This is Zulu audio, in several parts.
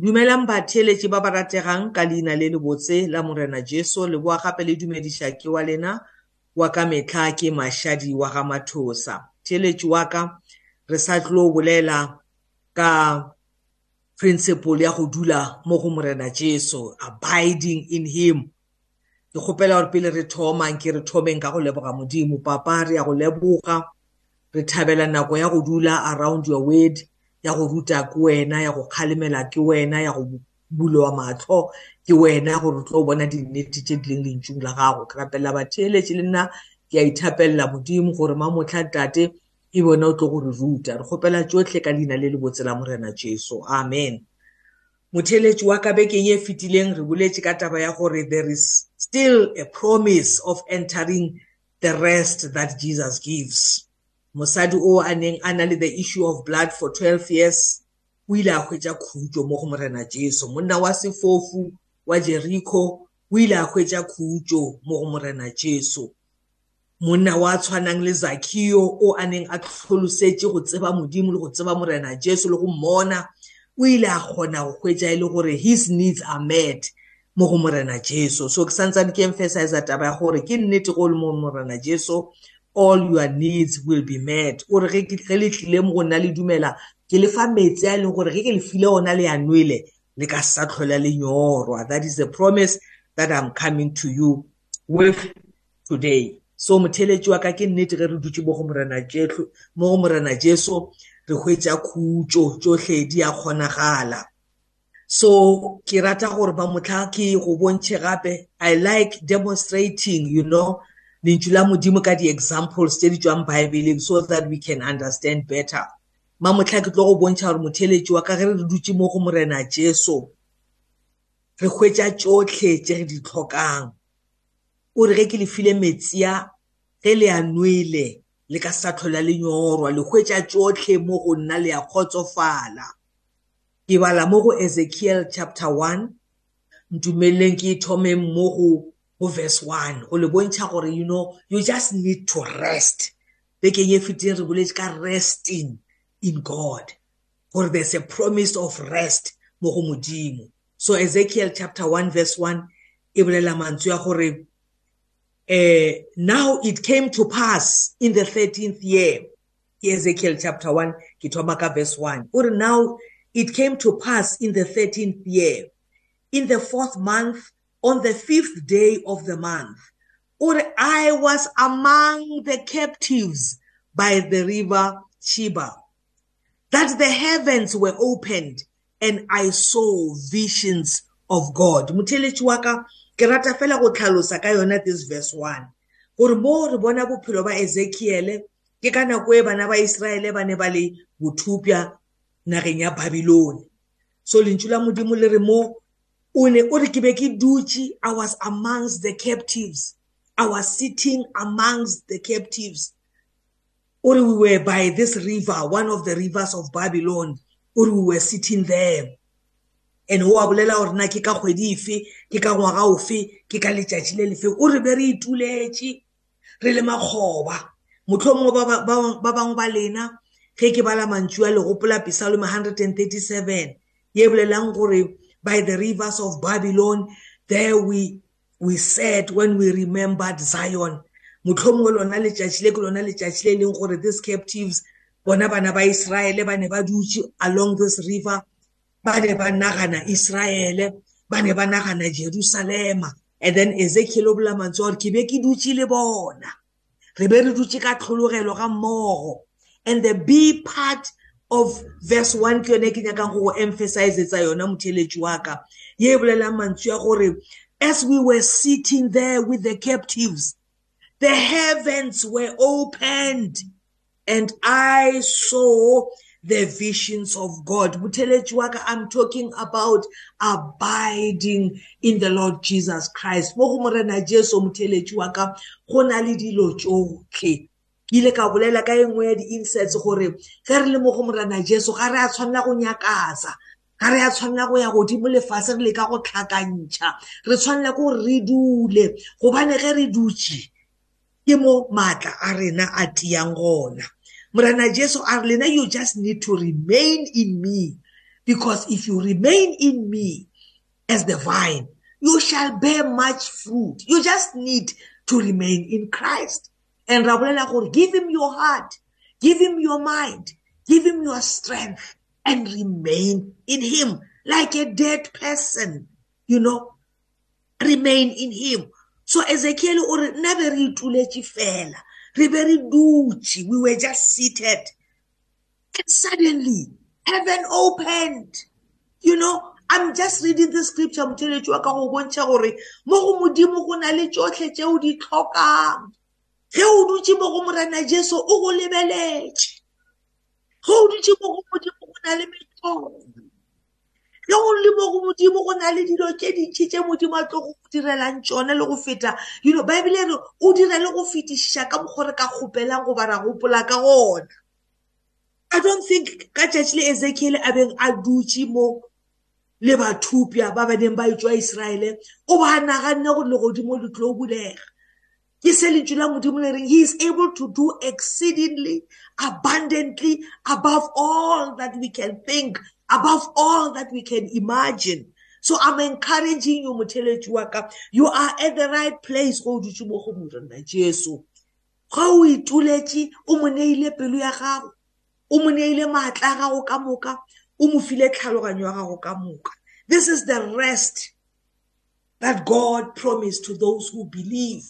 dumelang batheletši ba ba rategang ka leina le lebotse la morena jesu le boa gape le dumediša ke wa lena wa ka metlha ke mašadi wa ga mathosa. Theletši wa ka re sa tlo bolela ka principle ya go dula mo go morena jesu abiding in him. Ke kgopela gore pele re thomang ke re thomeng ka go leboga modimo. Papa re ya go leboga re thabela nako ya go dula around your word. Ya go ruta ke wena ya go kgalemela ke wena ya go bulewa matlho ke wena gore tlo bona dinnete tse di leng lentšung la gago. Ke rapelela batheeletše le nna ke a ithapelela modimo gore mamotlha tate e bone o tlo gore ruta. Re kgopela tsotlhe ka leina le le botse la morena jesu. Amen. Motheeletši wa ka bekeng e fetileng re boletše ka taba ya gore there is still a promise of entering the rest that jesus gives. Mosadi o a neng a na le the issue of blood for 12 years o ile a hwetša khutšo mo go morena jesu. Monna wa sefofu wa jericho o ile a hwetša khutšo mo go morena jesu. Monna wa tshwanang le zakio o a neng a tlholosetše go tseba modimo le go tseba morena jesu le go mmona o ile a kgona go hwetša e le gore his needs are met mo go morena jesu. So ke santsane ke emphasize taba ya gore ke nnete go le mo morena jesu all your needs will be met. O re ge le tlile mo go nna le dumela ke le fa metsi a e leng gore ge ke le file ona le a nwele le ka sa tlhola le nyorwa. That is a promise that i'm coming to you with today. So motheletši wa ka ke nnete ge re dutse mo go morena jesu re hwetša khutšo tsohle di a kgonagala. So ke rata gore ba motlha ke go bontšhe gape i like demonstrating you know lentšu la modimo ka di-examples tse di tswang bibleng so that we can understand better. Ma motlha ke tlo go bontšha gore motheletši wa ka ge re re dutse mo go morena jesu re hwetša tsotlhe tse re di tlhokang. O re ge ke le file metsia ge le a nwele le ka sa tlhola le nyorwa le hwetša tsotlhe mo go nna le a kgotsofala. Ke bala mo go ezekiel chapter 1 ntumeleleng ke thome mo go go verse 1 go le bontšha gore you know you just need to rest. Bekeng e feteng re boletse ka resting in god. Gore there's a promise of rest mo go modimo. So ezekiel chapter 1 verse 1 e bolela mantswe ya gore uh, now it came to pass in the 13th year ezekiel chapter 1 ke thoma ka verse 1 ore now it came to pass in the 13th year. In the fourth month on the fifth day of the month ore i was among the captives by the river Chiba, that the heavens were opened and I saw visions of God. Motheletši wa ka ke rata fela go tlhalosa ka yona this verse 1 gore mo re bona bophelo ba Ezekiel ke ka nako e bana ba Israele ba ne ba le bothupya nageng ya Babylon. So lentšu la modimo le re mo o ne o re ke be ke dutše I was amongst the captives. I was sitting amongst the captives. Or we were by this river, one of the rivers of Babylon, or we were sitting there. And ho a bolela gore na ke ka kgwedi efe ke ka ngwaga ofe ke ka letšatši le lefe o re be re ituletše re le makgoba mohlomongwe ba bangwe ba lena ge ke bala mantšu a legopola psalm 137 ye bolelang gore by the rivers of babylon there we we said when we remembered zion. Mohlomongwe lona letšatši le ke lona letšatši le leng gore these captives bona bana ba israele ba ne ba dutše along this river ba ne ba nagana israele ba ne ba nagana jerusalema. And then ezekiel o bola mantswe gore ke be ke dutše le bona. Re be re dutše ka tlhologelo ga mmogo. And the b part of verse 1 ke yone ke nyakang go go emphasize tsa yona motheletši wa ka ye e bolelang mantswe ya gore as we were sitting there with the captives the heavens were opened and I saw the visions of God. Mutelechwaka, I'm talking about abiding in the Lord Jesus Christ. Mo go morena Jesu mutelechwaka go na le dilo tsotlhe. Ke ile ka bolela ka engwe ya di-inserts gore ge re le mo go morena Jesu ga re a tshwanela go nyakasa ga re a tshwanela go ya godimo lefase re le ka go tlhakantšha re tshwanela ko re dule gobane ge re dutše ke mo maatla a rena a tiang gona morena jesu a re lena you just need to remain in me Because if you remain in me as the vine, you shall bear much fruit. You just need to remain in Christ. And Rabulela give him your heart, give him your mind, give him your strength, and remain in him like a dead person, you know, remain in him. So Ezekiel or never ituletse fela. Re be re dutse, we were just seated. And suddenly, heaven opened. You know, I'm just reading the scripture motheletši wa ka go bontšha gore mo go modimo go na le tsotlhe tšeo di tlhokang ge o dutse mo go morena jesu o go lebeletše ge o dutse mo go modimo go na le metlono le go le mo go modimo go na le dilo tse dintšhi tse modimo a tlo go direlang tsone le go feta. You know baebile re o dira le go fetišiša ka mokgwa re ka kgopelang go bara gopola ka gona. I don't think ka tšatši le ezekiele a beng a dutse mo le bathupia ba ba neng ba etswa iseraele o ba naganne gore legodimo le tlo bulega. Ke se lentšu la modimo le reng he is able to do exceedingly abundantly above all that we can think above all that we can imagine. So I'm encouraging you, Motheletši wa ka, you are at the right place go dutse mo go morena Jesu. Ga o ituletše, o mo neile pelo ya gago, o mo neile maatla a gago ka moka, o mo file tlhaloganyo ya gago ka moka. This is the rest that God promised to those who believe.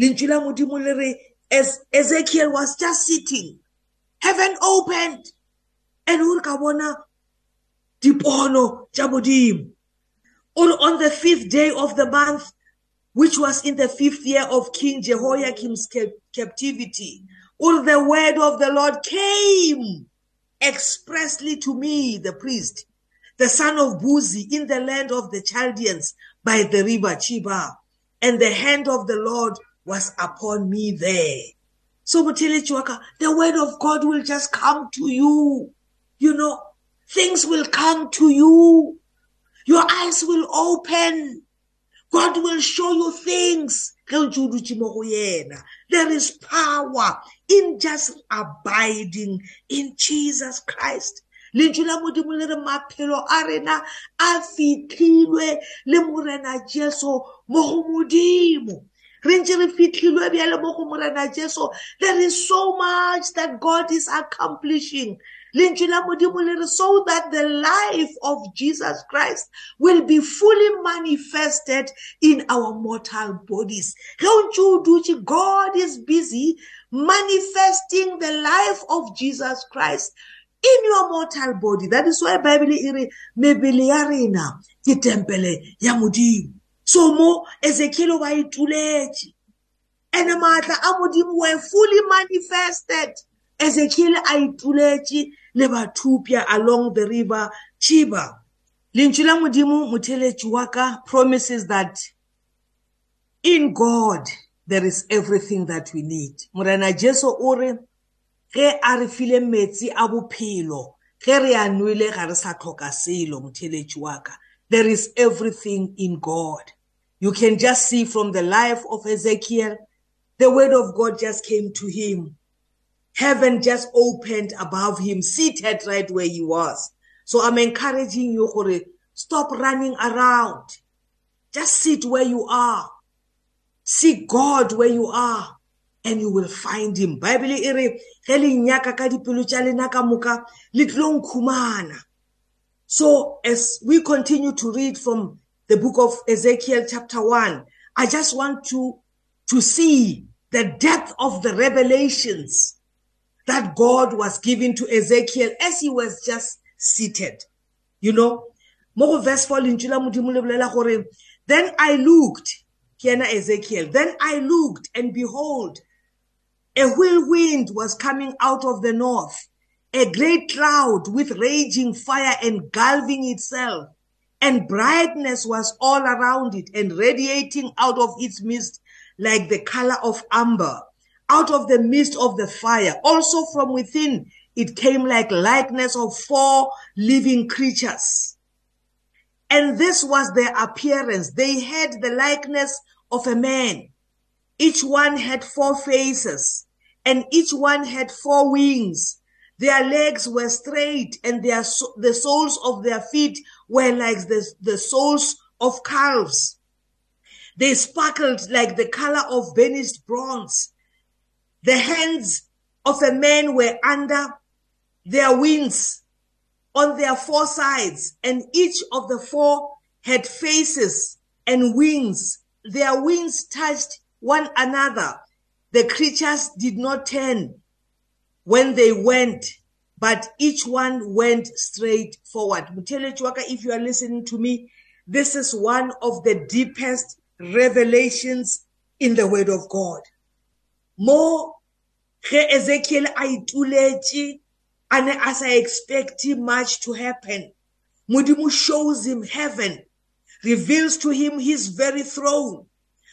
Lentšu la modimo le re, as Ezekiel was just sitting, heaven opened, and o re ka bona dipono tša modimo. O re on the fifth day of the month which was in the fifth year of king jehoiakim's captivity or the word of the lord came expressly to me the priest the son of buzi in the land of the chaldeans by the river chiba and the hand of the lord was upon me there so the word of god will just come to you you know, things will come to you. Your eyes will open. God will show you things. There is power in just abiding in Jesus Christ. lentswe la modimo le re maphelo a rena a fitlhilwe le morena jesu mo go modimo re ntse re fitlhilwe bjale mo go morena jesu there is so much that god is accomplishing so that the life of Jesus Christ will be fully manifested in our mortal bodies. God is busy manifesting the life of Jesus Christ in your mortal body. That is why Bible iri mebele ya rena ke tempele ya modimo. So mo Ezekiel ba ituletse. And maatla a modimo were fully manifested. Ezekiel a ituletse le bathupia along the river Chiba. Lentswe la modimo motheletši wa ka promises that in God there is everything that we need. Morena Jesu o re ge a re file metsi a bophelo ge re a nwele ga re sa tlhoka selo motheletši wa ka there is everything in God. You can just see from the life of Ezekiel, the word of God just came to him heaven just opened above him, seated right where he was. So I'm encouraging you, Hore, stop running around. Just sit where you are. Seek God where you are and you will find him. Bible e re ge le nyaka ka dipelo tša lena ka moka le tlong khumana. So as we continue to read from the book of Ezekiel chapter 1, I just want to to see the depth of the revelations that God was giving to Ezekiel as he was just seated. You know, mo verse 4 then I looked, Kiana Ezekiel, then I looked and behold, a whirlwind was coming out of the north, a great cloud with raging fire engulfing itself, and brightness was all around it and radiating out of its midst like the color of amber out of the midst of the fire. Also from within, it came like likeness of four living creatures. And this was their appearance. They had the likeness of a man. Each one had four faces and each one had four wings. Their legs were straight and their, the soles of their feet were like the, the soles of calves. They sparkled like the color of burnished bronze. The hands of a man were under their wings on their four sides, and each of the four had faces and wings. Their wings touched one another. The creatures did not turn when they went, but each one went straight forward. Mutele Chwaka, if you are listening to me, this is one of the deepest revelations in the word of God. Mo ge Ezekiel a ituletše a ne a sa expect much to happen. Modimo shows him heaven, reveals to him his very throne.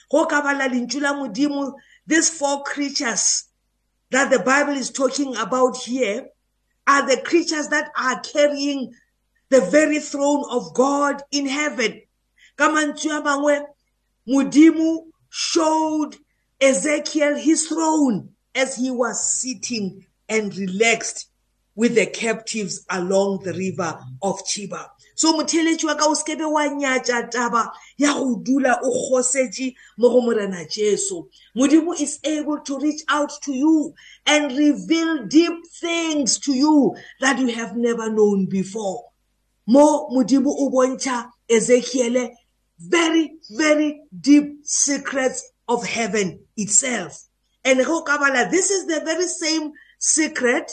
Go ka bala lentšu la Modimo, these four creatures that the Bible is talking about here are the creatures that are carrying the very throne of God in heaven. Ka mantswe a mangwe, Modimo showed Ezekiel his throne as he was sitting and relaxed with the captives along the river of Chiba. So motheletši wa ka o sekebe wa nyatša taba ya go dula o kgosetše mo go morena Jesu. Modimo is able to reach out to you and reveal deep things to you that you have never known before. Mo Modimo o bontšha Ezekiel very, very deep secrets of heaven itself. And go kabala, this is the very same secret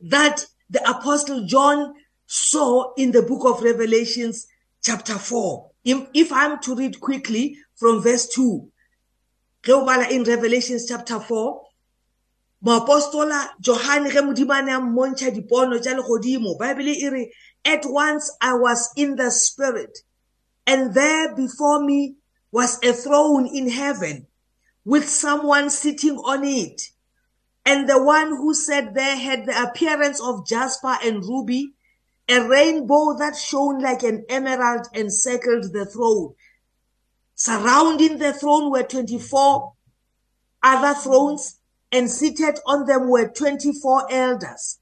that the apostle John saw in the book of Revelations chapter 4. If, if I'm to read quickly from verse 2, ge o bala in Revelations chapter 4, moapostola Johane ge modimo a mmontšha dipono tša legodimo, Bible e re, at once I was in the spirit, and there before me was a throne in heaven with someone sitting on it. And the one who sat there had the appearance of jasper and ruby, a rainbow that shone like an emerald encircled the throne. Surrounding the throne were 24 other thrones, and seated on them were 24 elders.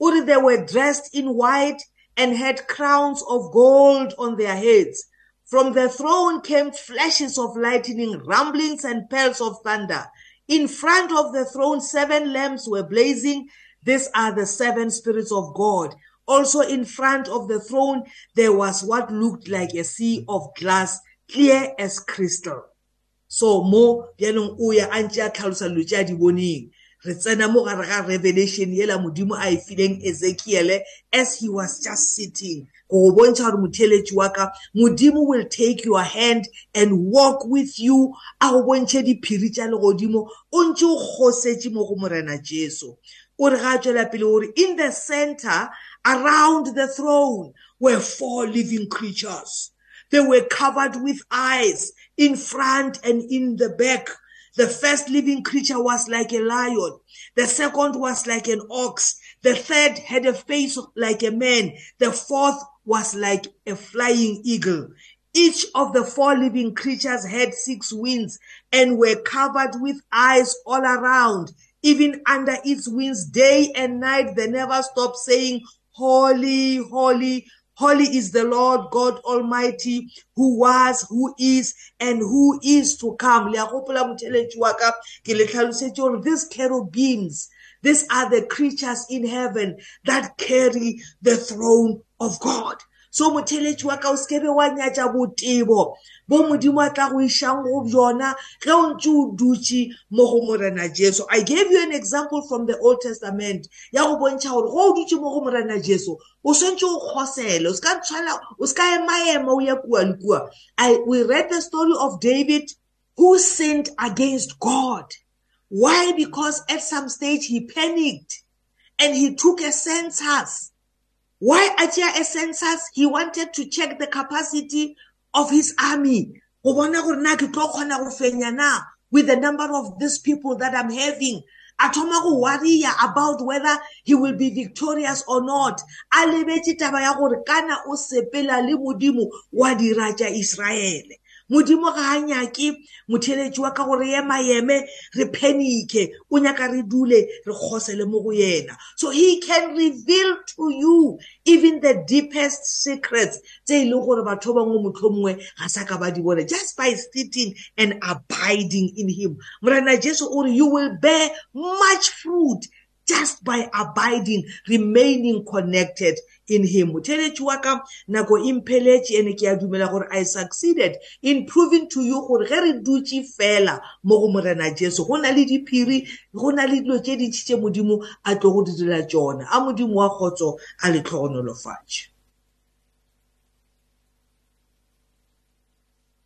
Uri, they were dressed in white and had crowns of gold on their heads. From the throne came flashes of lightning, rumblings, and peals of thunder. In front of the throne, seven lamps were blazing. These are the seven spirits of God. Also in front of the throne, there was what looked like a sea of glass, clear as crystal. So mo bjanong o ya a ntse a tlhalosa dilo tse a di boneng re tsena mo gare ga revelation yela modimo a e fileng ezekiele as he was just sitting. Go go bontšha gore motheletši wa ka modimo will take your hand and walk with you. A go bontšhe diphiri tša legodimo o ntse o kgosetše mo go morena jesu. O re ga a tswela pele gore in the center around the throne were four living creatures. They were covered with eyes in front and in the back. The first living creature was like a lion. The second was like an ox. The third had a face like a man. The fourth was like a flying eagle. Each of the four living creatures had six wings and were covered with eyes all around. Even under its wings, day and night, they never stop saying, Holy, holy, Holy is the Lord God Almighty who was, who is, and who is to come. These cherubims, these are the creatures in heaven that carry the throne of God. So motheletši wa ka o sekebe wa nyatša botebo. Bo modimo a tla go išang go bjona ge o ntse o dutše mo go morena jesu. I gave you an example from the old testament ya go bontšha gore go o dutše mo go morena jesu o swantse o kgosele o ska tshwana o ska ema-ema o ya kua le kua we read the story of david who sinned against god. Why? Because at some stage he panicked and he took a census. Why at a census he wanted to check the capacity of his army? Go bona gore na ke tlo kgona go fenya na with the number of these people that i'm having? A thoma go worrya about whether he will be victorious or not. A lebetse taba ya gore kana o sepela le modimo wa dira tša iseraele modimo ga a nyake motheletši wa ka gore ye maeme re panike o nyaka re dule re kgosele mo go yena. So he can reveal to you even the deepest secrets tse e leng gore batho ba bangwe motlho mongwe ga sa ka ba di bone just by sitting and abiding in him. Morena jesu o re you will bear much fruit just by abiding remaining connected in him. Motheletši wa ka nako e mpheletše ene ke a dumela gore i succeeded in proving to you gore ge re dutše fela mo go morena jesu go na le diphiri go na le dilo tše dintšhi tše modimo a tlo go di dira tšona. A modimo wa kgotso a le tlhogonolofatše